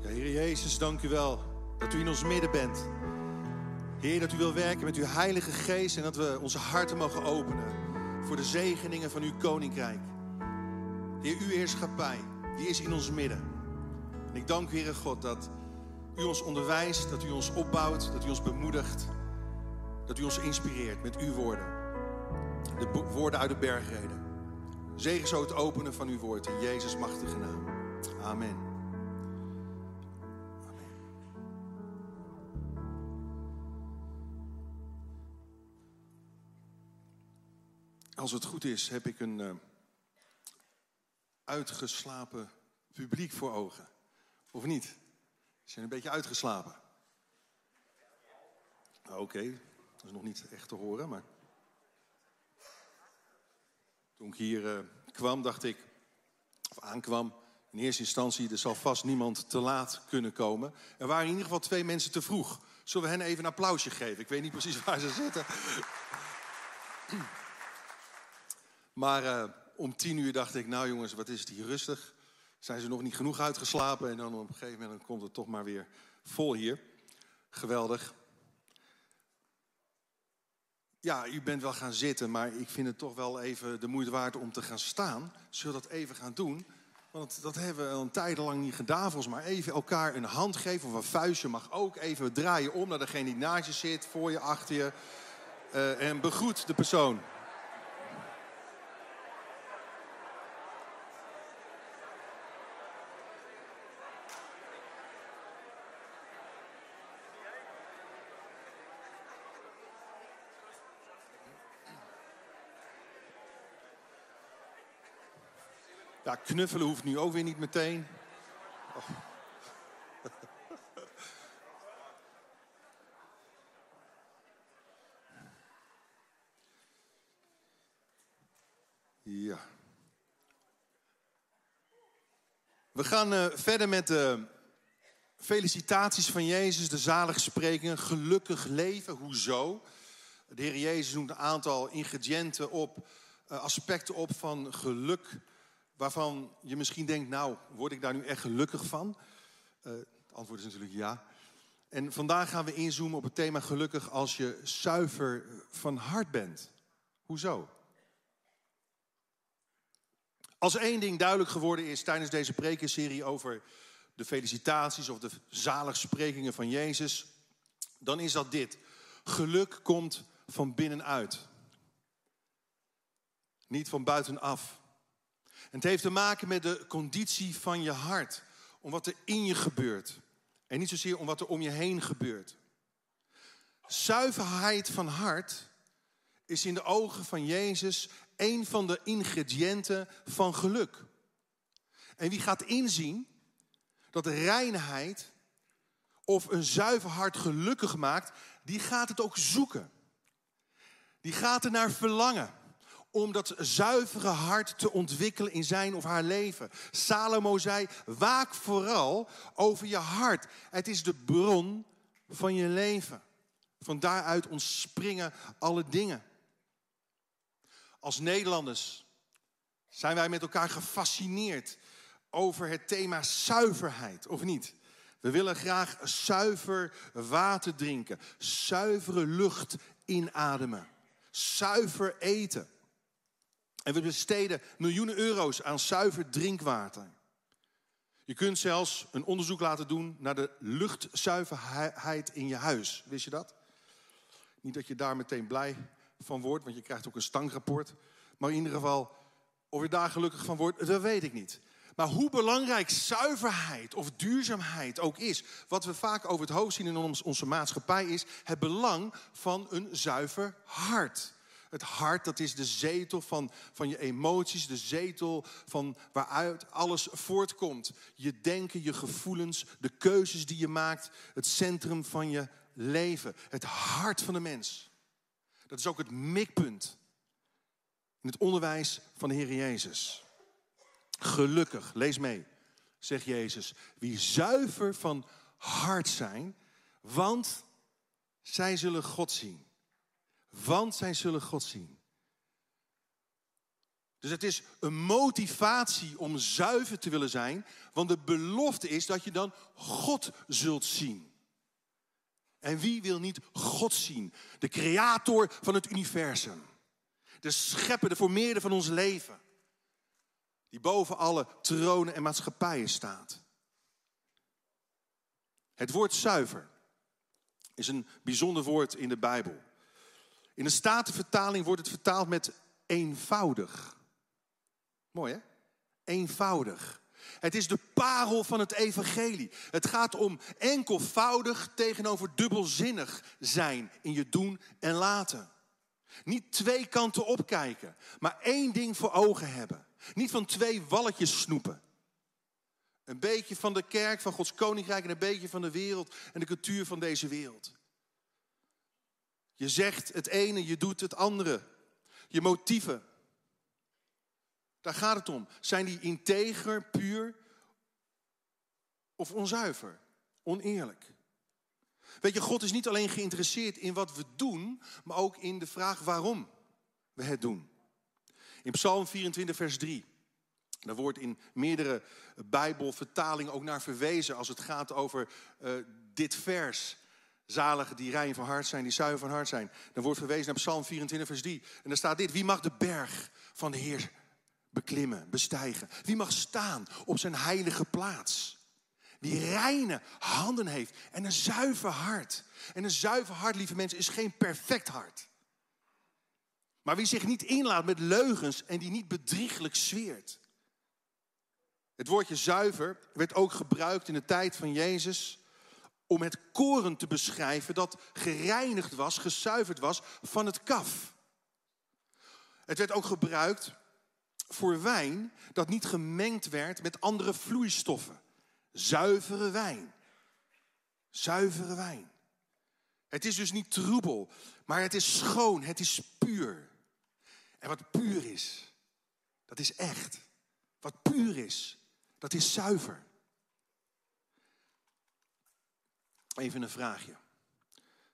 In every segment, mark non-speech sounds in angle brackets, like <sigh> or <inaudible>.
Heer Jezus, dank u wel dat u in ons midden bent. Heer, dat u wil werken met uw Heilige Geest en dat we onze harten mogen openen voor de zegeningen van uw koninkrijk. Heer, uw heerschappij, die is in ons midden. En ik dank u, Heere God, dat u ons onderwijst, dat u ons opbouwt, dat u ons bemoedigt, dat u ons inspireert met uw woorden. De woorden uit de bergreden. Zegen zo het openen van uw woord in Jezus' machtige naam. Amen. Als het goed is, heb ik een eh, uitgeslapen publiek voor ogen. Of niet? Ze zijn een beetje uitgeslapen. Ah, Oké, dat is nog niet echt te horen, maar. Toen ik hier eh, kwam, dacht ik, of aankwam, in eerste instantie, er zal vast niemand te laat kunnen komen. Er waren in ieder geval twee mensen te vroeg. Zullen we hen even een applausje geven? Ik weet niet precies <laughs> waar ze zitten. Maar eh, om tien uur dacht ik, nou jongens, wat is het hier rustig? Zijn ze nog niet genoeg uitgeslapen? En dan op een gegeven moment komt het toch maar weer vol hier. Geweldig. Ja, u bent wel gaan zitten, maar ik vind het toch wel even de moeite waard om te gaan staan. Zullen we dat even gaan doen? Want dat hebben we al een tijd lang niet gedaan, volgens mij. Even elkaar een hand geven of een vuistje mag ook. Even draaien om naar degene die naast je zit, voor je, achter je. Eh, en begroet de persoon. Knuffelen hoeft nu ook weer niet meteen. Ja. We gaan eh, verder met de felicitaties van Jezus, de zaligsprekingen. Gelukkig leven, hoezo? De Heer Jezus noemt een aantal ingrediënten op, eh, aspecten op van geluk waarvan je misschien denkt, nou, word ik daar nu echt gelukkig van? Eh, het antwoord is natuurlijk ja. En vandaag gaan we inzoomen op het thema gelukkig als je zuiver van hart bent. Hoezo? Als één ding duidelijk geworden is tijdens deze prekenserie over de felicitaties of de zaligsprekingen van Jezus, dan is dat dit. Geluk komt van binnenuit. Niet van buitenaf. Het heeft te maken met de conditie van je hart. Om wat er in je gebeurt. En niet zozeer om wat er om je heen gebeurt. Zuiverheid van hart is in de ogen van Jezus een van de ingrediënten van geluk. En wie gaat inzien dat reinheid of een zuiver hart gelukkig maakt, die gaat het ook zoeken. Die gaat er naar verlangen om dat zuivere hart te ontwikkelen in zijn of haar leven. Salomo zei, waak vooral over je hart. Het is de bron van je leven. Van daaruit ontspringen alle dingen. Als Nederlanders zijn wij met elkaar gefascineerd over het thema zuiverheid, of niet? We willen graag zuiver water drinken, zuivere lucht inademen, zuiver eten. En we besteden miljoenen euro's aan zuiver drinkwater. Je kunt zelfs een onderzoek laten doen naar de luchtzuiverheid in je huis. Wist je dat? Niet dat je daar meteen blij van wordt, want je krijgt ook een stankrapport. Maar in ieder geval, of je daar gelukkig van wordt, dat weet ik niet. Maar hoe belangrijk zuiverheid of duurzaamheid ook is, wat we vaak over het hoofd zien in onze maatschappij, is het belang van een zuiver hart. Het hart, dat is de zetel van, van je emoties, de zetel van waaruit alles voortkomt. Je denken, je gevoelens, de keuzes die je maakt, het centrum van je leven. Het hart van de mens. Dat is ook het mikpunt in het onderwijs van de Heer Jezus. Gelukkig, lees mee, zegt Jezus, wie zuiver van hart zijn, want zij zullen God zien. Want zij zullen God zien. Dus het is een motivatie om zuiver te willen zijn, want de belofte is dat je dan God zult zien. En wie wil niet God zien? De creator van het universum. De schepper, de formeerder van ons leven. Die boven alle tronen en maatschappijen staat. Het woord zuiver is een bijzonder woord in de Bijbel. In de Statenvertaling wordt het vertaald met eenvoudig. Mooi hè? Eenvoudig. Het is de parel van het evangelie. Het gaat om enkelvoudig tegenover dubbelzinnig zijn in je doen en laten. Niet twee kanten opkijken, maar één ding voor ogen hebben. Niet van twee walletjes snoepen. Een beetje van de kerk, van Gods koninkrijk en een beetje van de wereld en de cultuur van deze wereld. Je zegt het ene, je doet het andere. Je motieven. Daar gaat het om. Zijn die integer, puur of onzuiver, oneerlijk? Weet je, God is niet alleen geïnteresseerd in wat we doen, maar ook in de vraag waarom we het doen. In Psalm 24, vers 3. Daar wordt in meerdere Bijbelvertalingen ook naar verwezen als het gaat over uh, dit vers. Zaligen die rein van hart zijn, die zuiver van hart zijn. Dan wordt verwezen naar Psalm 24, vers 3. En daar staat dit: Wie mag de berg van de Heer beklimmen, bestijgen? Wie mag staan op zijn heilige plaats? Wie reine handen heeft en een zuiver hart. En een zuiver hart, lieve mensen, is geen perfect hart. Maar wie zich niet inlaat met leugens en die niet bedrieglijk zweert. Het woordje zuiver werd ook gebruikt in de tijd van Jezus om het koren te beschrijven dat gereinigd was, gezuiverd was van het kaf. Het werd ook gebruikt voor wijn dat niet gemengd werd met andere vloeistoffen. Zuivere wijn. Zuivere wijn. Het is dus niet troebel, maar het is schoon, het is puur. En wat puur is, dat is echt. Wat puur is, dat is zuiver. Even een vraagje.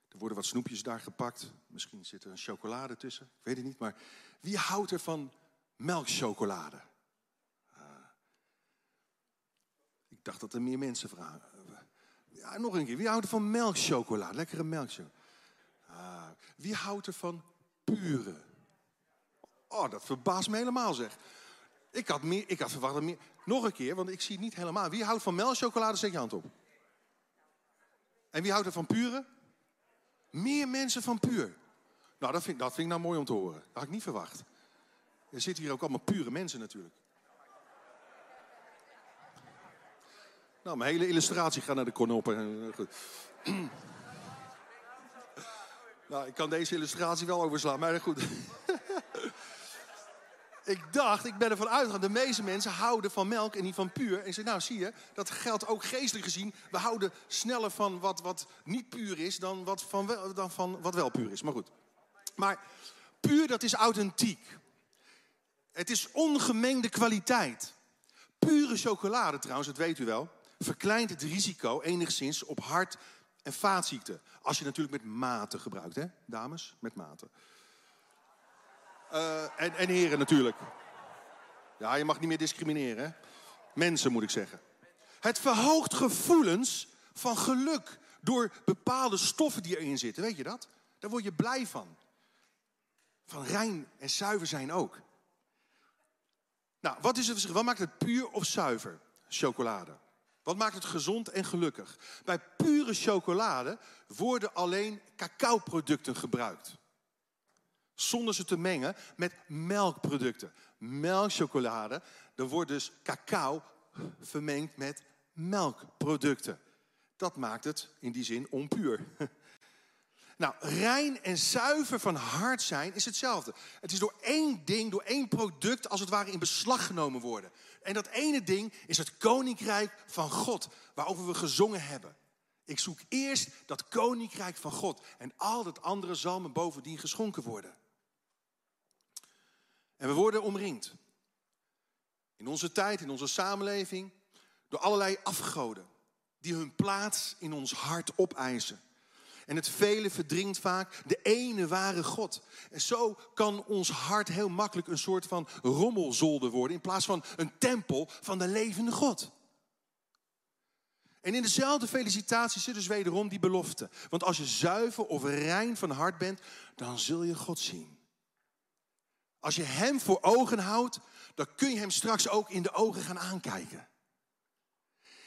Er worden wat snoepjes daar gepakt. Misschien zit er een chocolade tussen. Ik weet het niet. Maar wie houdt er van melkchocolade? Uh, ik dacht dat er meer mensen vragen. Ja, nog een keer. Wie houdt er van melkchocolade? Lekkere melkchocolade. Uh, wie houdt er van pure? Oh, dat verbaast me helemaal zeg. Ik had, meer, ik had verwacht dat meer. Nog een keer, want ik zie het niet helemaal. Wie houdt van melkchocolade? Zet je hand op. En wie houdt er van pure? Meer mensen van puur. Nou, dat vind, dat vind ik nou mooi om te horen. Dat had ik niet verwacht. Er zitten hier ook allemaal pure mensen natuurlijk. Nou, mijn hele illustratie gaat naar de konoppen. Goed. <clears throat> nou, ik kan deze illustratie wel overslaan, maar goed. <laughs> ik dacht, ik ben ervan uitgegaan, de meeste mensen houden van melk en niet van puur. En ik zei, nou zie je, dat geldt ook geestelijk gezien. We houden sneller van wat, wat niet puur is dan wat, van dan van wat wel puur is. Maar goed. Maar puur, dat is authentiek. Het is ongemengde kwaliteit. Pure chocolade trouwens, dat weet u wel, verkleint het risico enigszins op hart- en vaatziekten. Als je natuurlijk met mate gebruikt, hè, dames? Met mate. Uh, en, en heren natuurlijk. Ja, je mag niet meer discrimineren. Hè? Mensen moet ik zeggen. Het verhoogt gevoelens van geluk door bepaalde stoffen die erin zitten. Weet je dat? Daar word je blij van. Van rein en zuiver zijn ook. Nou, wat is het? Wat maakt het puur of zuiver? Chocolade. Wat maakt het gezond en gelukkig? Bij pure chocolade worden alleen cacaoproducten gebruikt zonder ze te mengen met melkproducten. Melkchocolade, er wordt dus cacao vermengd met melkproducten. Dat maakt het in die zin onpuur. <laughs> Nou, rein en zuiver van hart zijn is hetzelfde. Het is door één ding, door één product als het ware in beslag genomen worden. En dat ene ding is het koninkrijk van God, waarover we gezongen hebben. Ik zoek eerst dat koninkrijk van God en al het andere zal me bovendien geschonken worden. En we worden omringd. In onze tijd, in onze samenleving, door allerlei afgoden die hun plaats in ons hart opeisen. En het vele verdringt vaak de ene ware God. En zo kan ons hart heel makkelijk een soort van rommelzolder worden. In plaats van een tempel van de levende God. En in dezelfde felicitatie zit dus wederom die belofte. Want als je zuiver of rein van hart bent, dan zul je God zien. Als je Hem voor ogen houdt, dan kun je Hem straks ook in de ogen gaan aankijken.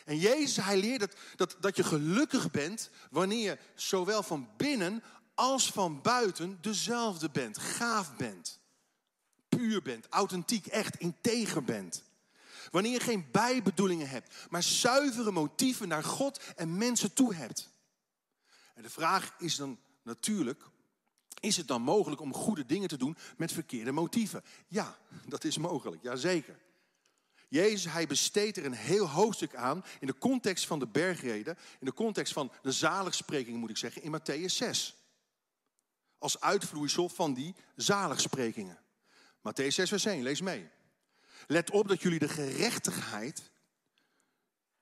En Jezus, Hij leert dat, dat, dat je gelukkig bent wanneer je zowel van binnen als van buiten dezelfde bent, gaaf bent, puur bent, authentiek, echt, integer bent. Wanneer je geen bijbedoelingen hebt, maar zuivere motieven naar God en mensen toe hebt. En de vraag is dan natuurlijk, is het dan mogelijk om goede dingen te doen met verkeerde motieven? Ja, dat is mogelijk, jazeker. Jezus, hij besteedt er een heel hoofdstuk aan in de context van de bergreden, in de context van de zaligspreking moet ik zeggen, in Matthäus 6. Als uitvloeisel van die zaligsprekingen. Matthäus 6 vers 1, lees mee. Let op dat jullie de gerechtigheid,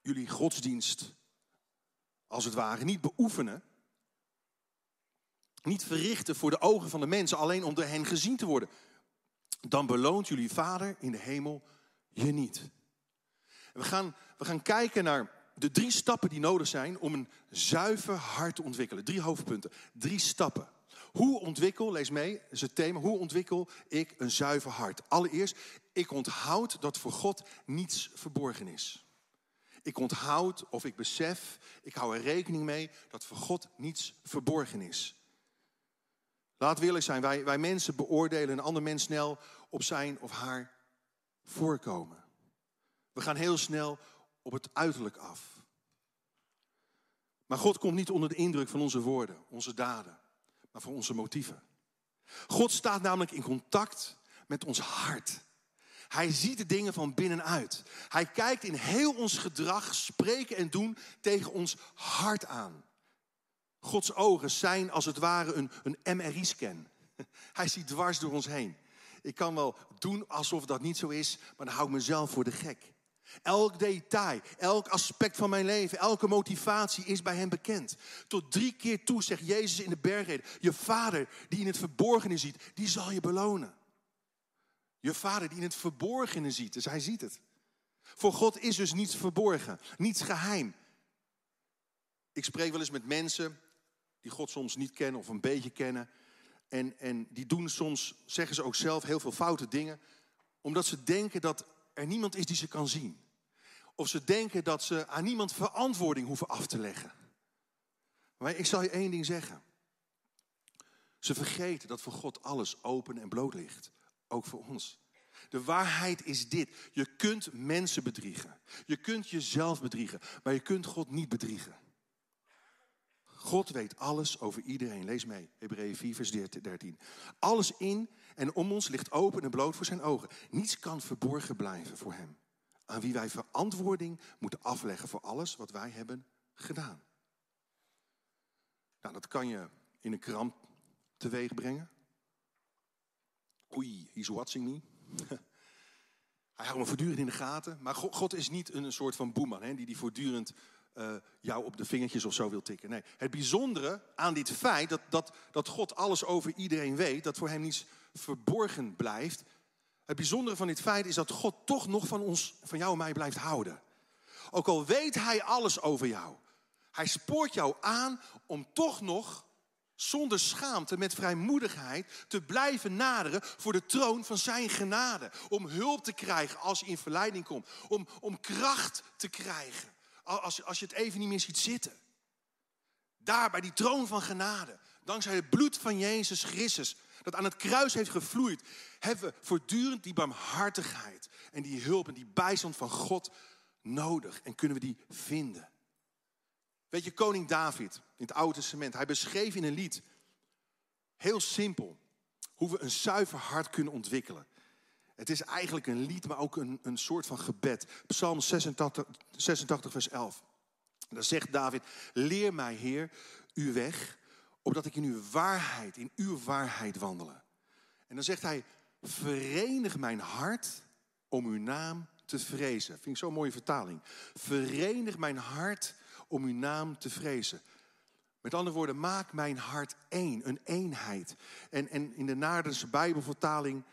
jullie godsdienst, als het ware, niet beoefenen. Niet verrichten voor de ogen van de mensen, alleen om door hen gezien te worden. Dan beloont jullie Vader in de hemel je niet. We gaan, we gaan kijken naar de drie stappen die nodig zijn om een zuiver hart te ontwikkelen. Drie hoofdpunten, drie stappen. Hoe ontwikkel, lees mee, is het thema, hoe ontwikkel ik een zuiver hart? Allereerst, ik onthoud dat voor God niets verborgen is. Ik onthoud of ik besef, ik hou er rekening mee dat voor God niets verborgen is. Laat willen zijn, wij, wij mensen beoordelen een ander mens snel op zijn of haar voorkomen. We gaan heel snel op het uiterlijk af. Maar God komt niet onder de indruk van onze woorden, onze daden, maar van onze motieven. God staat namelijk in contact met ons hart. Hij ziet de dingen van binnenuit. Hij kijkt in heel ons gedrag, spreken en doen tegen ons hart aan. Gods ogen zijn als het ware een, een MRI-scan. <laughs> Hij ziet dwars door ons heen. Ik kan wel doen alsof dat niet zo is, maar dan hou ik mezelf voor de gek. Elk detail, elk aspect van mijn leven, elke motivatie is bij hem bekend. Tot drie keer toe zegt Jezus in de bergreden: Je vader die in het verborgene ziet, die zal je belonen. Je vader die in het verborgene ziet, dus hij ziet het. Voor God is dus niets verborgen, niets geheim. Ik spreek wel eens met mensen die God soms niet kennen of een beetje kennen. En, en die doen soms, zeggen ze ook zelf, heel veel foute dingen. Omdat ze denken dat er niemand is die ze kan zien. Of ze denken dat ze aan niemand verantwoording hoeven af te leggen. Maar ik zal je één ding zeggen. Ze vergeten dat voor God alles open en bloot ligt. Ook voor ons. De waarheid is dit. Je kunt mensen bedriegen. Je kunt jezelf bedriegen. Maar je kunt God niet bedriegen. God weet alles over iedereen. Lees mee, Hebreeën 4, vers 13. Alles in en om ons ligt open en bloot voor zijn ogen. Niets kan verborgen blijven voor hem. Aan wie wij verantwoording moeten afleggen voor alles wat wij hebben gedaan. Nou, dat kan je in een krant teweeg brengen. Oei, he's watching me. <laughs> Hij houdt me voortdurend in de gaten. Maar God is niet een soort van boeman hè, die die voortdurend uh, jou op de vingertjes of zo wil tikken. Nee, het bijzondere aan dit feit dat, dat, dat God alles over iedereen weet, dat voor hem niets verborgen blijft. Het bijzondere van dit feit is dat God toch nog van ons, van jou en mij blijft houden. Ook al weet hij alles over jou. Hij spoort jou aan om toch nog zonder schaamte, met vrijmoedigheid, te blijven naderen voor de troon van zijn genade. Om hulp te krijgen als je in verleiding komt. Om, om kracht te krijgen als, als je het even niet meer ziet zitten. Daar bij die troon van genade, dankzij het bloed van Jezus Christus, dat aan het kruis heeft gevloeid, hebben we voortdurend die barmhartigheid en die hulp en die bijstand van God nodig. En kunnen we die vinden. Weet je, koning David in het Oude Testament, hij beschreef in een lied, heel simpel, hoe we een zuiver hart kunnen ontwikkelen. Het is eigenlijk een lied, maar ook een, een soort van gebed. Psalm 86, 86, vers 11. Daar zegt David, leer mij Heer uw weg, opdat ik in uw waarheid, in uw waarheid wandelen. En dan zegt hij, verenig mijn hart om uw naam te vrezen. Vind ik zo'n mooie vertaling. Verenig mijn hart om uw naam te vrezen. Met andere woorden, maak mijn hart één, een eenheid. En, en in de Naardense Bijbelvertaling,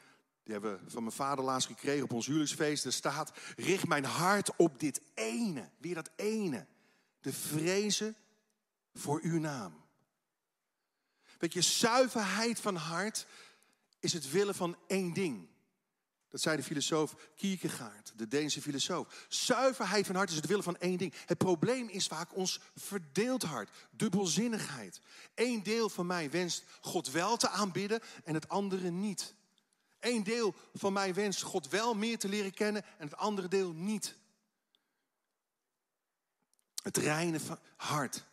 die hebben we van mijn vader laatst gekregen op ons huwelijksfeest, er staat, richt mijn hart op dit ene, weer dat ene. De vrezen voor uw naam. Weet je, zuiverheid van hart is het willen van één ding. Dat zei de filosoof Kierkegaard, de Deense filosoof. Zuiverheid van hart is het willen van één ding. Het probleem is vaak ons verdeeld hart, dubbelzinnigheid. Eén deel van mij wenst God wel te aanbidden en het andere niet. Eén deel van mij wenst God wel meer te leren kennen en het andere deel niet. Het reine hart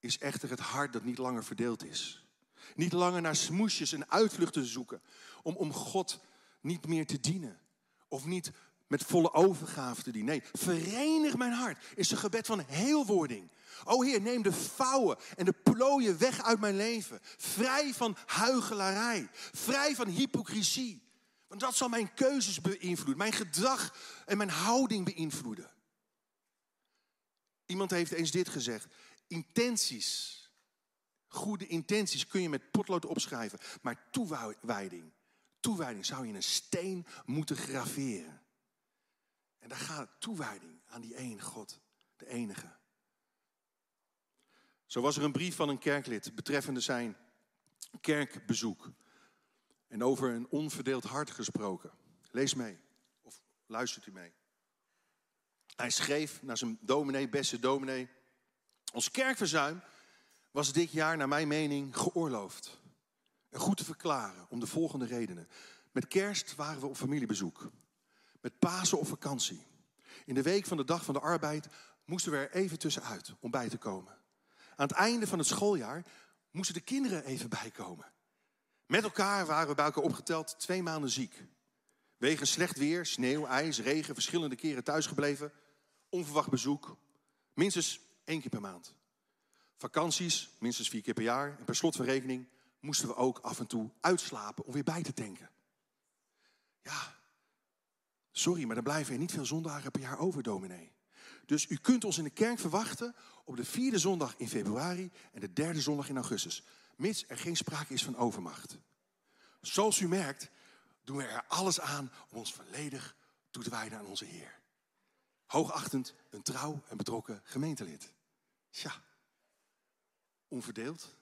is echter het hart dat niet langer verdeeld is. Niet langer naar smoesjes en uitvluchten zoeken om, om God niet meer te dienen. Of niet met volle overgave te dienen. Nee, verenig mijn hart is een gebed van heelwording. O Heer, neem de vouwen en de plooien weg uit mijn leven. Vrij van huigelarij. Vrij van hypocrisie. Want dat zal mijn keuzes beïnvloeden. Mijn gedrag en mijn houding beïnvloeden. Iemand heeft eens dit gezegd. Intenties, goede intenties kun je met potlood opschrijven. Maar toewijding, toewijding zou je in een steen moeten graveren. En daar gaat toewijding aan die ene God, de enige. Zo was er een brief van een kerklid betreffende zijn kerkbezoek. En over een onverdeeld hart gesproken. Lees mee of luistert u mee. Hij schreef naar zijn dominee, beste dominee. Ons kerkverzuim was dit jaar naar mijn mening geoorloofd. En goed te verklaren om de volgende redenen. Met kerst waren we op familiebezoek. Met Pasen op vakantie. In de week van de dag van de arbeid moesten we er even tussenuit om bij te komen. Aan het einde van het schooljaar moesten de kinderen even bijkomen. Met elkaar waren we bij elkaar opgeteld twee maanden ziek. Wegens slecht weer, sneeuw, ijs, regen, verschillende keren thuisgebleven. Onverwacht bezoek. Minstens één keer per maand. Vakanties, minstens vier keer per jaar. En per slot van rekening moesten we ook af en toe uitslapen om weer bij te tanken. Ja, sorry, maar er blijven er niet veel zondagen per jaar over, dominee. Dus u kunt ons in de kerk verwachten op de vierde zondag in februari en de derde zondag in augustus. Mits er geen sprake is van overmacht. Zoals u merkt, doen we er alles aan om ons volledig toe te wijden aan onze Heer. Hoogachtend een trouw en betrokken gemeentelid. Tja, onverdeeld?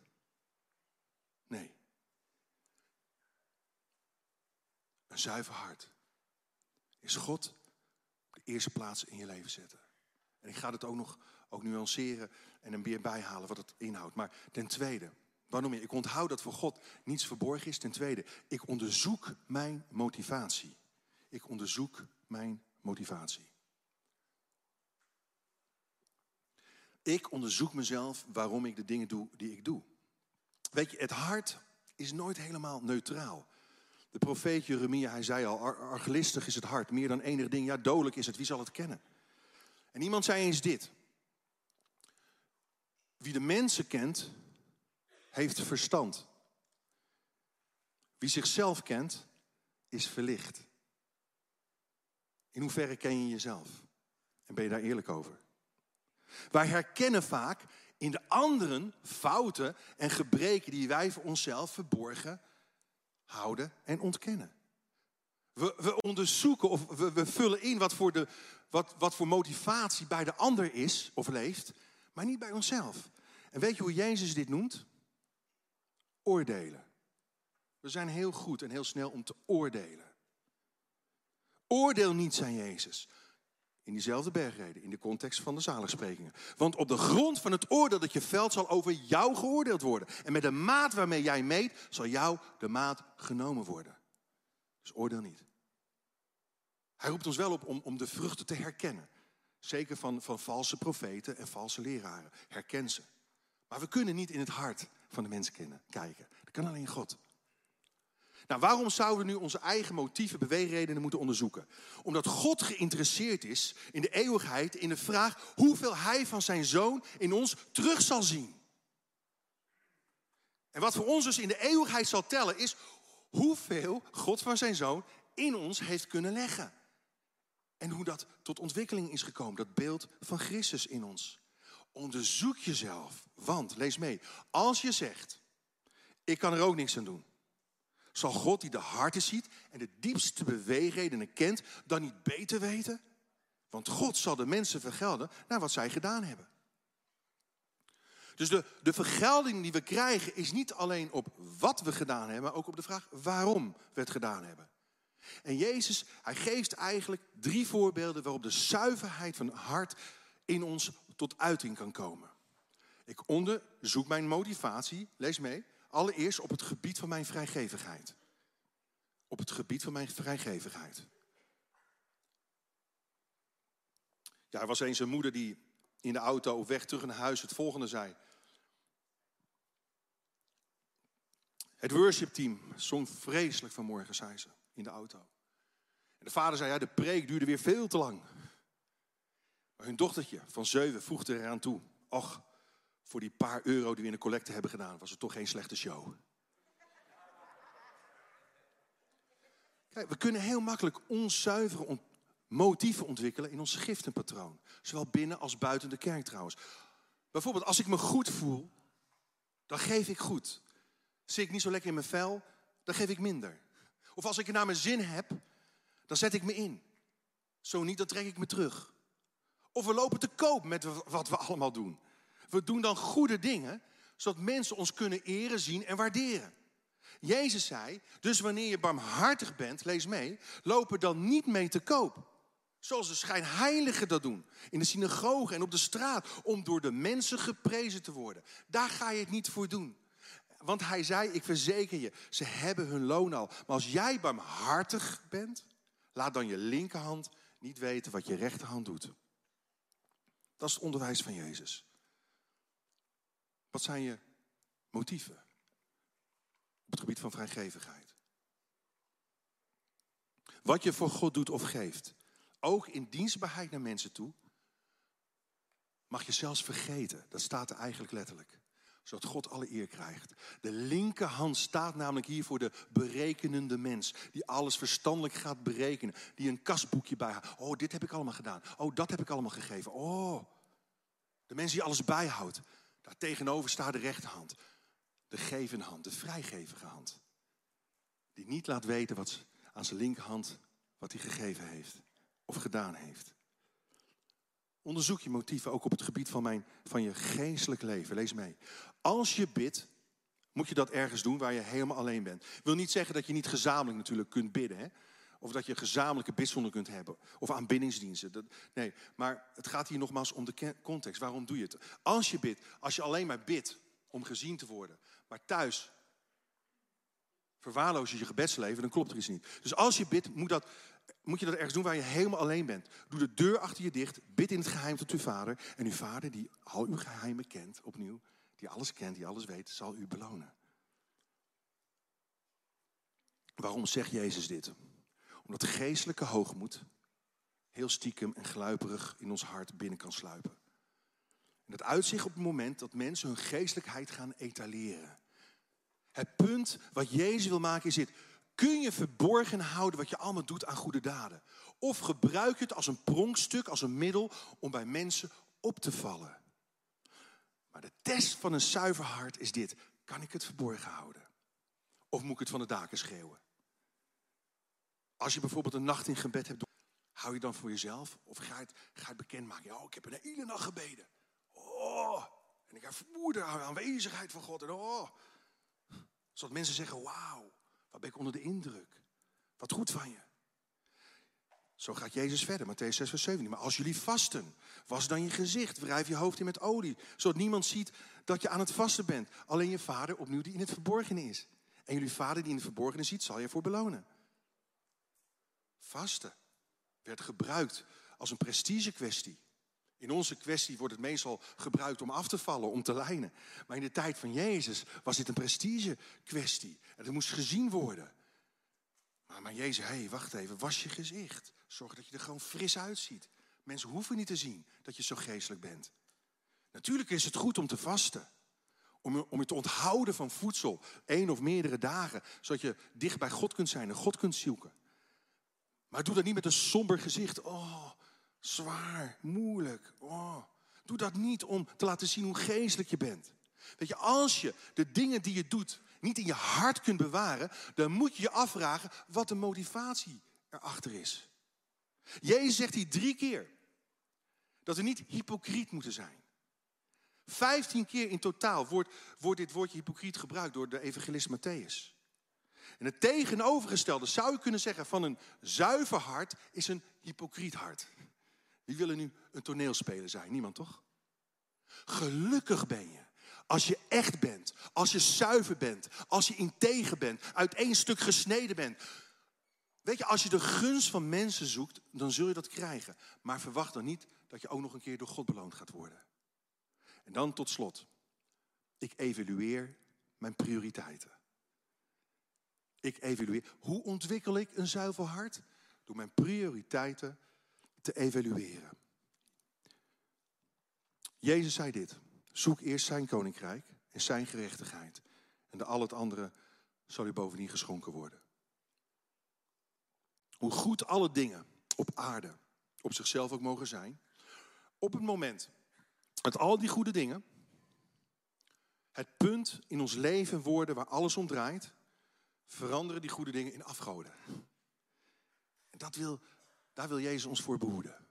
Nee. Een zuiver hart is God de eerste plaats in je leven zetten. En ik ga het ook nog ook nuanceren en een weer bijhalen wat het inhoudt. Maar ten tweede, waarom ik onthoud dat voor God niets verborgen is. Ten tweede, ik onderzoek mijn motivatie. Ik onderzoek mijn motivatie. Ik onderzoek mezelf waarom ik de dingen doe die ik doe. Weet je, het hart is nooit helemaal neutraal. De profeet Jeremia, hij zei al, argelistig is het hart, meer dan enig ding. Ja, dodelijk is het, wie zal het kennen? En iemand zei eens dit. Wie de mensen kent, heeft verstand. Wie zichzelf kent, is verlicht. In hoeverre ken je jezelf? En ben je daar eerlijk over? Wij herkennen vaak in de anderen fouten en gebreken die wij voor onszelf verborgen houden en ontkennen. We, we onderzoeken of we, we, vullen in wat voor, de, wat, wat voor motivatie bij de ander is of leeft, maar niet bij onszelf. En weet je hoe Jezus dit noemt? Oordelen. We zijn heel goed en heel snel om te oordelen. Oordeel niet, zei Jezus. In diezelfde bergreden, in de context van de zaligsprekingen. Want op de grond van het oordeel dat je veld zal over jou geoordeeld worden. En met de maat waarmee jij meet, zal jou de maat genomen worden. Dus oordeel niet. Hij roept ons wel op om, om de vruchten te herkennen. Zeker van, van valse profeten en valse leraren. Herken ze. Maar we kunnen niet in het hart van de mensen kijken. Dat kan alleen God. Nou, waarom zouden we nu onze eigen motieven, beweegredenen moeten onderzoeken? Omdat God geïnteresseerd is in de eeuwigheid, in de vraag hoeveel Hij van zijn Zoon in ons terug zal zien. En wat voor ons dus in de eeuwigheid zal tellen, is hoeveel God van zijn Zoon in ons heeft kunnen leggen. En hoe dat tot ontwikkeling is gekomen, dat beeld van Christus in ons. onderzoek jezelf. Want, lees mee, als je zegt, ik kan er ook niks aan doen. Zal God die de harten ziet en de diepste beweegredenen kent, dan niet beter weten? Want God zal de mensen vergelden naar wat zij gedaan hebben. Dus de, de vergelding die we krijgen is niet alleen op wat we gedaan hebben, maar ook op de vraag waarom we het gedaan hebben. En Jezus, hij geeft eigenlijk drie voorbeelden waarop de zuiverheid van hart in ons tot uiting kan komen. Ik onderzoek mijn motivatie, lees mee, allereerst op het gebied van mijn vrijgevigheid. Op het gebied van mijn vrijgevigheid. Ja, er was eens een moeder die in de auto op weg terug naar huis het volgende zei. Het worshipteam zong vreselijk vanmorgen, zei ze, in de auto. En de vader zei, ja, de preek duurde weer veel te lang. Maar hun dochtertje van zeven voegde eraan toe. Och, voor die paar euro die we in de collecte hebben gedaan, was het toch geen slechte show. Kijk, we kunnen heel makkelijk onzuivere motieven ontwikkelen in ons giftenpatroon. Zowel binnen als buiten de kerk trouwens. Bijvoorbeeld, als ik me goed voel, dan geef ik goed. Zit ik niet zo lekker in mijn vel, dan geef ik minder. Of als ik er naar mijn zin heb, dan zet ik me in. Zo niet, dan trek ik me terug. Of we lopen te koop met wat we allemaal doen. We doen dan goede dingen, zodat mensen ons kunnen eren, zien en waarderen. Jezus zei, dus wanneer je barmhartig bent, lees mee, lopen dan niet mee te koop. Zoals de schijnheiligen dat doen. In de synagoge en op de straat. Om door de mensen geprezen te worden. Daar ga je het niet voor doen. Want hij zei, ik verzeker je, ze hebben hun loon al. Maar als jij barmhartig bent, laat dan je linkerhand niet weten wat je rechterhand doet. Dat is het onderwijs van Jezus. Wat zijn je motieven op het gebied van vrijgevigheid? Wat je voor God doet of geeft, ook in dienstbaarheid naar mensen toe, mag je zelfs vergeten. Dat staat er eigenlijk letterlijk zodat God alle eer krijgt. De linkerhand staat namelijk hier voor de berekenende mens. Die alles verstandelijk gaat berekenen. Die een kasboekje bijhoudt. Oh, dit heb ik allemaal gedaan. Oh, dat heb ik allemaal gegeven. Oh, de mens die alles bijhoudt. Daar tegenover staat de rechterhand. De gevende hand, de vrijgevige hand. Die niet laat weten wat aan zijn linkerhand wat hij gegeven heeft of gedaan heeft. Onderzoek je motieven ook op het gebied van, mijn, van je geestelijk leven. Lees mee. Als je bidt, moet je dat ergens doen waar je helemaal alleen bent. Wil niet zeggen dat je niet gezamenlijk natuurlijk kunt bidden. Hè? Of dat je gezamenlijke bidzonden kunt hebben. Of aanbiddingsdiensten. Dat, nee, maar het gaat hier nogmaals om de context. Waarom doe je het? Als je bidt, als je alleen maar bidt om gezien te worden. Maar thuis verwaarloos je je gebedsleven, dan klopt er iets niet. Dus als je bidt, moet, dat, moet je dat ergens doen waar je helemaal alleen bent. Doe de deur achter je dicht, bid in het geheim tot uw vader. En uw vader, die al uw geheimen kent, opnieuw, die alles kent, die alles weet, zal u belonen. Waarom zegt Jezus dit? Omdat geestelijke hoogmoed heel stiekem en gluiperig in ons hart binnen kan sluipen. En dat uitzicht op het moment dat mensen hun geestelijkheid gaan etaleren. Het punt wat Jezus wil maken is dit. Kun je verborgen houden wat je allemaal doet aan goede daden? Of gebruik je het als een pronkstuk, als een middel om bij mensen op te vallen? Maar de test van een zuiver hart is dit. Kan ik het verborgen houden? Of moet ik het van de daken schreeuwen? Als je bijvoorbeeld een nacht in gebed hebt, hou je dan voor jezelf? Of ga je het, ga het bekendmaken? Oh, ik heb een hele nacht gebeden. Oh, en ik ervoer de aanwezigheid van God. En oh, zodat mensen zeggen, wauw, wat ben ik onder de indruk. Wat goed van je. Zo gaat Jezus verder, Matthäus 6, vers 17. Maar als jullie vasten, was dan je gezicht, wrijf je hoofd in met olie. Zodat niemand ziet dat je aan het vasten bent. Alleen je vader opnieuw die in het verborgene is. En jullie vader die in het verborgene ziet, zal je voor belonen. Vasten werd gebruikt als een prestige kwestie. In onze kwestie wordt het meestal gebruikt om af te vallen, om te lijnen. Maar in de tijd van Jezus was dit een prestige kwestie. En het moest gezien worden. Maar, maar Jezus, hé, hey, wacht even, was je gezicht. Zorg dat je er gewoon fris uitziet. Mensen hoeven niet te zien dat je zo geestelijk bent. Natuurlijk is het goed om te vasten. Om, om je te onthouden van voedsel, één of meerdere dagen. Zodat je dicht bij God kunt zijn en God kunt zoeken. Maar doe dat niet met een somber gezicht. Oh, zwaar, moeilijk. Oh. Doe dat niet om te laten zien hoe geestelijk je bent. Weet je, als je de dingen die je doet niet in je hart kunt bewaren, dan moet je je afvragen wat de motivatie erachter is. Jezus zegt hier drie keer dat we niet hypocriet moeten zijn. Vijftien keer in totaal wordt, wordt dit woordje hypocriet gebruikt door de evangelist Matthäus. En het tegenovergestelde zou je kunnen zeggen van een zuiver hart is een hypocriet hart. Wie willen nu een toneelspeler zijn? Niemand toch? Gelukkig ben je als je echt bent, als je zuiver bent, als je integer bent, uit één stuk gesneden bent. Weet je, als je de gunst van mensen zoekt, dan zul je dat krijgen. Maar verwacht dan niet dat je ook nog een keer door God beloond gaat worden. En dan tot slot. Ik evalueer mijn prioriteiten. Ik evalueer. Hoe ontwikkel ik een zuiver hart? Door mijn prioriteiten te evalueren. Jezus zei dit. Zoek eerst zijn koninkrijk en zijn gerechtigheid. En de al het andere zal u bovendien geschonken worden. Hoe goed alle dingen op aarde op zichzelf ook mogen zijn. Op het moment dat al die goede dingen het punt in ons leven worden waar alles om draait, veranderen die goede dingen in afgoden. En dat wil, daar wil Jezus ons voor behoeden.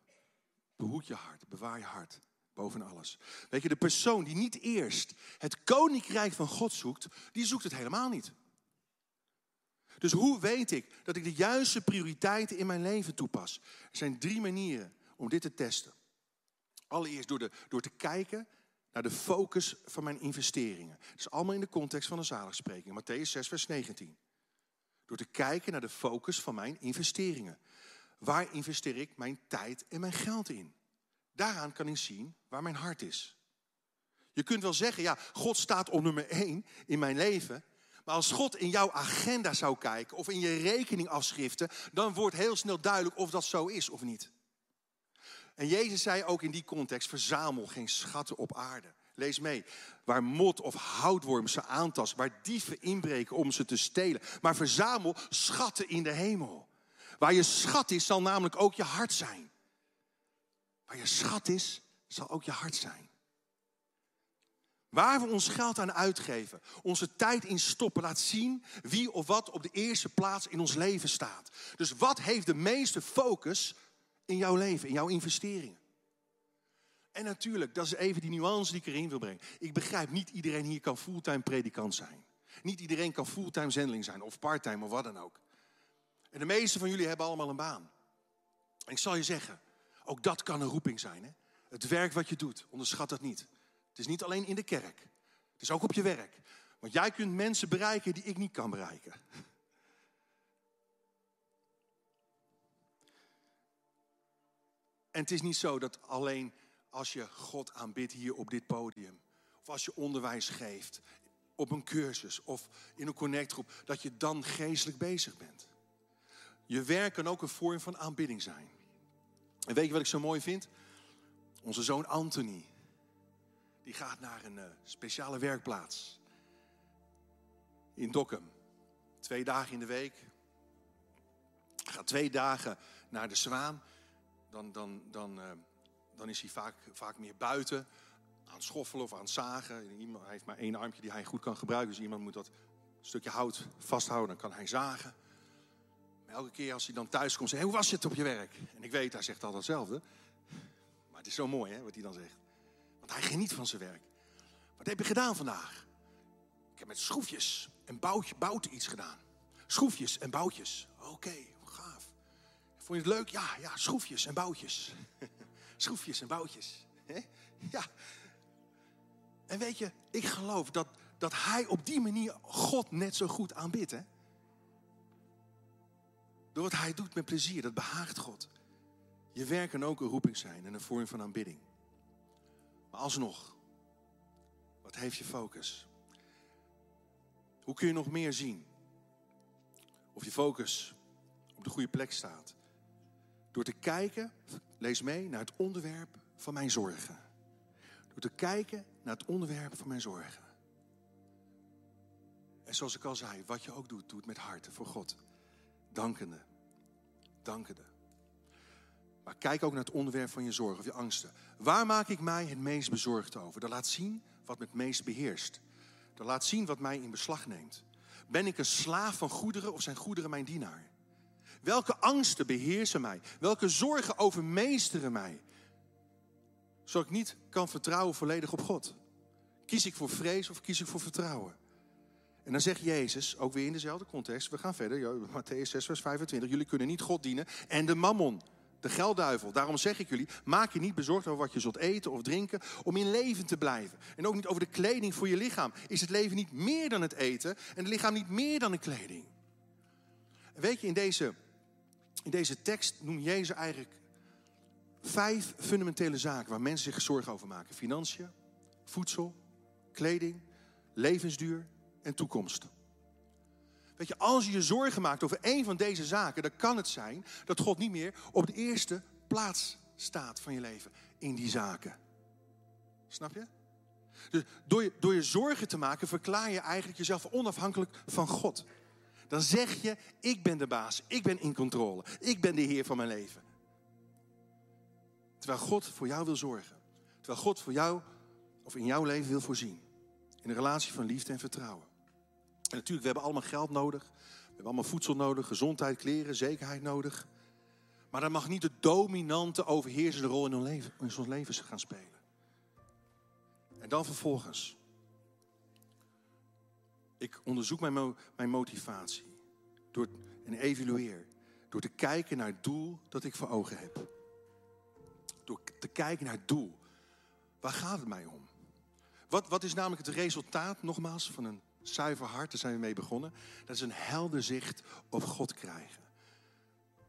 Behoed je hart, bewaar je hart boven alles. Weet je, de persoon die niet eerst het koninkrijk van God zoekt, die zoekt het helemaal niet. Dus hoe weet ik dat ik de juiste prioriteiten in mijn leven toepas? Er zijn drie manieren om dit te testen. Allereerst door, de, door te kijken naar de focus van mijn investeringen. Dat is allemaal in de context van een zaligspreking. Matthäus 6, vers 19. Door te kijken naar de focus van mijn investeringen. Waar investeer ik mijn tijd en mijn geld in? Daaraan kan ik zien waar mijn hart is. Je kunt wel zeggen, ja, God staat op nummer één in mijn leven. Maar als God in jouw agenda zou kijken of in je rekeningafschriften, dan wordt heel snel duidelijk of dat zo is of niet. En Jezus zei ook in die context, verzamel geen schatten op aarde. Lees mee. Waar mot of houtworm ze aantast, waar dieven inbreken om ze te stelen. Maar verzamel schatten in de hemel. Waar je schat is, zal namelijk ook je hart zijn. Waar je schat is, zal ook je hart zijn. Waar we ons geld aan uitgeven, onze tijd in stoppen, laat zien wie of wat op de eerste plaats in ons leven staat. Dus wat heeft de meeste focus in jouw leven, in jouw investeringen? En natuurlijk, dat is even die nuance die ik erin wil brengen. Ik begrijp, niet iedereen hier kan fulltime predikant zijn. Niet iedereen kan fulltime zendeling zijn, of parttime, of wat dan ook. En de meeste van jullie hebben allemaal een baan. En ik zal je zeggen, ook dat kan een roeping zijn. Hè? Het werk wat je doet, onderschat dat niet. Het is niet alleen in de kerk. Het is ook op je werk. Want jij kunt mensen bereiken die ik niet kan bereiken. En het is niet zo dat alleen als je God aanbidt hier op dit podium, of als je onderwijs geeft, op een cursus of in een connectgroep, dat je dan geestelijk bezig bent. Je werk kan ook een vorm van aanbidding zijn. En weet je wat ik zo mooi vind? Onze zoon Anthony, die gaat naar een uh, speciale werkplaats in Dokkum. Twee dagen in de week. Gaat twee dagen naar de Zwaan. Dan, dan, dan, uh, dan is hij vaak, vaak meer buiten aan het schoffelen of aan het zagen. Iemand, hij heeft maar één armpje die hij goed kan gebruiken. Dus iemand moet dat stukje hout vasthouden, dan kan hij zagen. Maar elke keer als hij dan thuis komt, zegt hij, hoe was het op je werk? En ik weet, hij zegt altijd hetzelfde. Maar het is zo mooi hè, wat hij dan zegt. Want hij geniet van zijn werk. Wat heb je gedaan vandaag? Ik heb met schroefjes en boutje, bouten iets gedaan. Schroefjes en boutjes. Oké, gaaf. Vond je het leuk? Ja, ja, schroefjes en boutjes. <laughs> schroefjes en boutjes. Ja. En weet je, ik geloof dat, dat hij op die manier God net zo goed aanbidt. Hè? Door wat hij doet met plezier, dat behaagt God. Je werk kan ook een roeping zijn en een vorm van aanbidding. Maar alsnog, wat heeft je focus? Hoe kun je nog meer zien? Of je focus op de goede plek staat. Door te kijken, lees mee, naar het onderwerp van mijn zorgen. Door te kijken naar het onderwerp van mijn zorgen. En zoals ik al zei, wat je ook doet, doe het met hart voor God. Dankende. Dankende. Maar kijk ook naar het onderwerp van je zorgen of je angsten. Waar maak ik mij het meest bezorgd over? Dat laat zien wat me het meest beheerst. Dat laat zien wat mij in beslag neemt. Ben ik een slaaf van goederen of zijn goederen mijn dienaar? Welke angsten beheersen mij? Welke zorgen overmeesteren mij? Zodat ik niet kan vertrouwen volledig op God. Kies ik voor vrees of kies ik voor vertrouwen? En dan zegt Jezus, ook weer in dezelfde context, we gaan verder, Matthäus 6, vers 25. Jullie kunnen niet God dienen en de mammon, de geldduivel. Daarom zeg ik jullie, maak je niet bezorgd over wat je zult eten of drinken om in leven te blijven. En ook niet over de kleding voor je lichaam. Is het leven niet meer dan het eten en het lichaam niet meer dan de kleding? Weet je, in deze, in deze tekst noemt Jezus eigenlijk vijf fundamentele zaken waar mensen zich zorgen over maken. Financiën, voedsel, kleding, levensduur en toekomst. Weet je, als je je zorgen maakt over één van deze zaken, dan kan het zijn dat God niet meer op de eerste plaats staat van je leven in die zaken. Snap je? Dus door je, door je zorgen te maken, verklaar je eigenlijk jezelf onafhankelijk van God. Dan zeg je, ik ben de baas, ik ben in controle, ik ben de Heer van mijn leven. Terwijl God voor jou wil zorgen. Terwijl God voor jou of in jouw leven wil voorzien. In een relatie van liefde en vertrouwen. En natuurlijk, we hebben allemaal geld nodig. We hebben allemaal voedsel nodig, gezondheid, kleren, zekerheid nodig. Maar dat mag niet de dominante, overheersende rol in ons leven, in ons leven gaan spelen. En dan vervolgens. Ik onderzoek mijn, mijn motivatie. Door, en evalueer. Door te kijken naar het doel dat ik voor ogen heb. Door te kijken naar het doel. Waar gaat het mij om? Wat, wat is namelijk het resultaat, nogmaals, van een zuiver hart, daar zijn we mee begonnen. Dat is een helder zicht op God krijgen.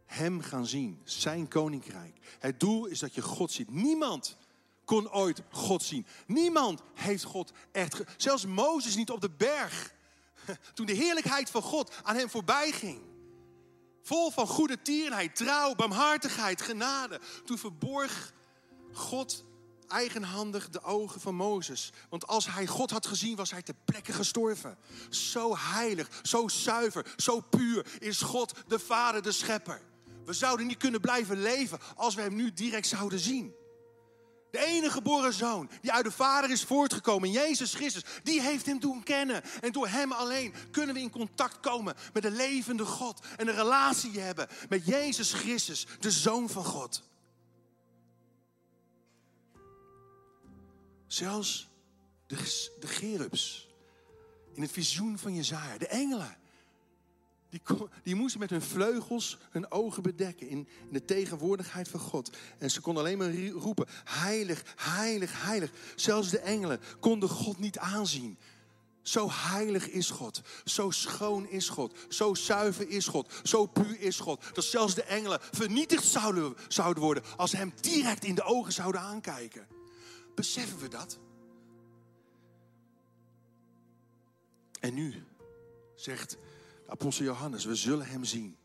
Hem gaan zien, zijn koninkrijk. Het doel is dat je God ziet. Niemand kon ooit God zien. Niemand heeft God echt. Zelfs Mozes niet op de berg. <laughs> Toen de heerlijkheid van God aan hem voorbij ging. Vol van goede tierenheid, trouw, barmhartigheid, genade. Toen verborg God eigenhandig de ogen van Mozes. Want als hij God had gezien, was hij ter plekke gestorven. Zo heilig, zo zuiver, zo puur is God de Vader, de Schepper. We zouden niet kunnen blijven leven als we hem nu direct zouden zien. De enige geboren zoon die uit de Vader is voortgekomen, Jezus Christus, die heeft hem doen kennen. En door hem alleen kunnen we in contact komen met de levende God en een relatie hebben met Jezus Christus, de Zoon van God. Zelfs de, de gerubs in het visioen van Jezaja, de engelen, die, moesten met hun vleugels hun ogen bedekken in, in de tegenwoordigheid van God. En ze konden alleen maar roepen, heilig, heilig, heilig. Zelfs de engelen konden God niet aanzien. Zo heilig is God, zo schoon is God, zo zuiver is God, zo puur is God. Dat zelfs de engelen vernietigd zouden, zouden worden als ze hem direct in de ogen zouden aankijken. Beseffen we dat? En nu zegt apostel Johannes, we zullen hem zien.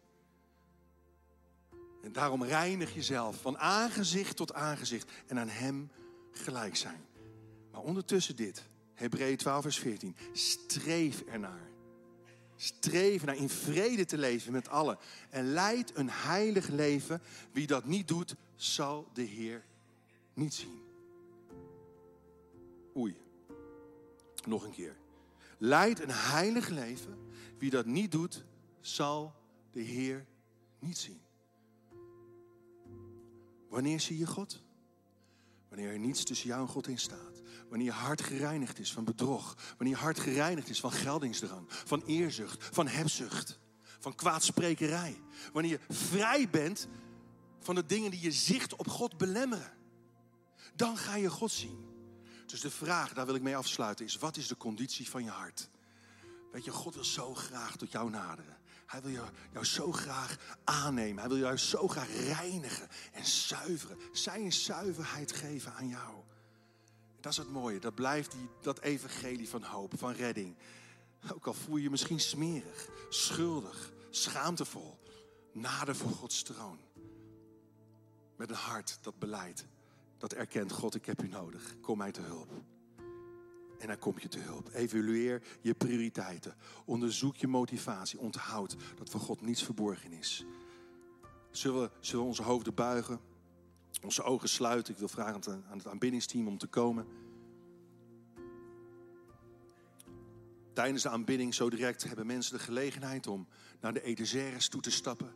En daarom reinig jezelf van aangezicht tot aangezicht en aan hem gelijk zijn. Maar ondertussen dit, Hebreeën 12 vers 14, streef ernaar. Streef naar in vrede te leven met allen. En leid een heilig leven. Wie dat niet doet, zal de Heer niet zien. Oei. Nog een keer. Leid een heilig leven. Wie dat niet doet, zal de Heer niet zien. Wanneer zie je God? Wanneer er niets tussen jou en God in staat. Wanneer je hart gereinigd is van bedrog. Wanneer je hart gereinigd is van geldingsdrang. Van eerzucht. Van hebzucht. Van kwaadsprekerij. Wanneer je vrij bent van de dingen die je zicht op God belemmeren. Dan ga je God zien. Dus de vraag, daar wil ik mee afsluiten, is wat is de conditie van je hart? Weet je, God wil zo graag tot jou naderen. Hij wil jou, jou zo graag aannemen. Hij wil jou zo graag reinigen en zuiveren. Zijn zuiverheid geven aan jou. Dat is het mooie. Dat blijft die, dat evangelie van hoop, van redding. Ook al voel je je misschien smerig, schuldig, schaamtevol. Nader voor Gods troon. Met een hart dat beleidt dat erkent, God, ik heb u nodig. Kom mij te hulp. En dan kom je te hulp. Evalueer je prioriteiten. Onderzoek je motivatie. Onthoud dat voor God niets verborgen is. Zullen we, zullen onze hoofden buigen? onze ogen sluiten. Ik wil vragen aan het aanbiddingsteam om te komen. Tijdens de aanbidding zo direct hebben mensen de gelegenheid om naar de Edezeres toe te stappen.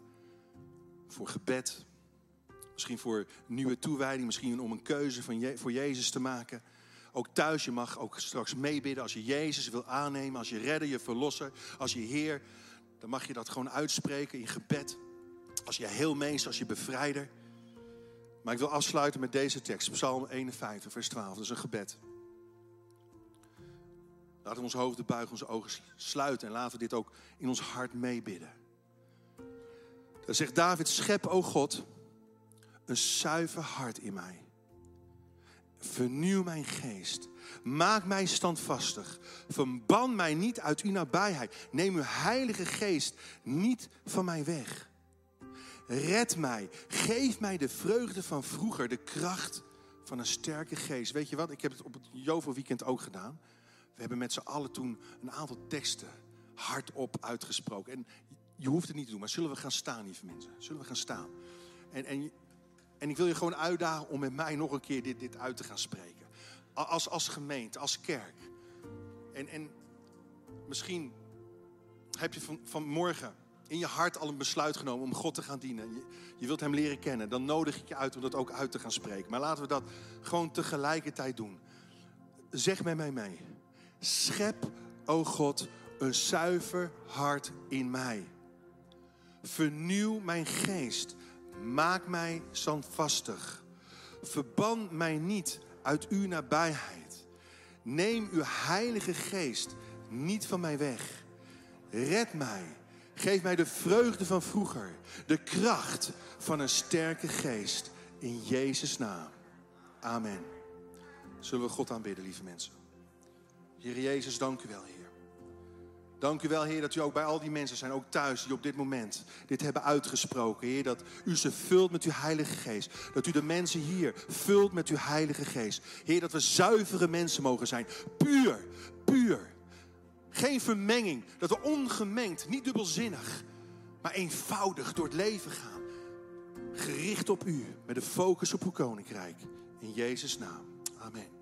Voor gebed. Misschien voor nieuwe toewijding. Misschien om een keuze van voor Jezus te maken. Ook thuis, je mag ook straks meebidden als je Jezus wil aannemen. Als je redder, je verlosser. Als je Heer, dan mag je dat gewoon uitspreken in gebed. Als je heel meester, als je bevrijder. Maar ik wil afsluiten met deze tekst. Psalm 51, vers 12. Dat is een gebed. Laten we onze hoofden buigen, onze ogen sluiten. En laten we dit ook in ons hart meebidden. Dan zegt David, schep, o God, een zuiver hart in mij. Vernieuw mijn geest. Maak mij standvastig. Verban mij niet uit uw nabijheid. Neem uw heilige geest niet van mij weg. Red mij. Geef mij de vreugde van vroeger. De kracht van een sterke geest. Weet je wat? Ik heb het op het Jovo weekend ook gedaan. We hebben met z'n allen toen een aantal teksten hardop uitgesproken. En je hoeft het niet te doen, maar zullen we gaan staan, lieve mensen? Zullen we gaan staan? En, en, en ik wil je gewoon uitdagen om met mij nog een keer dit, dit uit te gaan spreken. Als, als gemeente, als kerk. En, en misschien heb je van, vanmorgen in je hart al een besluit genomen om God te gaan dienen. Je, je wilt Hem leren kennen. Dan nodig ik je uit om dat ook uit te gaan spreken. Maar laten we dat gewoon tegelijkertijd doen. Zeg met mij mee. Schep, o God, een zuiver hart in mij. Vernieuw mijn geest. Maak mij standvastig. Verban mij niet uit uw nabijheid. Neem uw heilige geest niet van mij weg. Red mij. Geef mij de vreugde van vroeger. De kracht van een sterke geest. In Jezus' naam. Amen. Zullen we God aanbidden, lieve mensen? Heer Jezus, dank u wel, Heer. Dank u wel, Heer, dat u ook bij al die mensen zijn, ook thuis, die op dit moment dit hebben uitgesproken. Heer, dat u ze vult met uw Heilige Geest. Dat u de mensen hier vult met uw Heilige Geest. Heer, dat we zuivere mensen mogen zijn. Puur, puur. Geen vermenging. Dat we ongemengd, niet dubbelzinnig, maar eenvoudig door het leven gaan. Gericht op u, met de focus op uw koninkrijk. In Jezus' naam. Amen.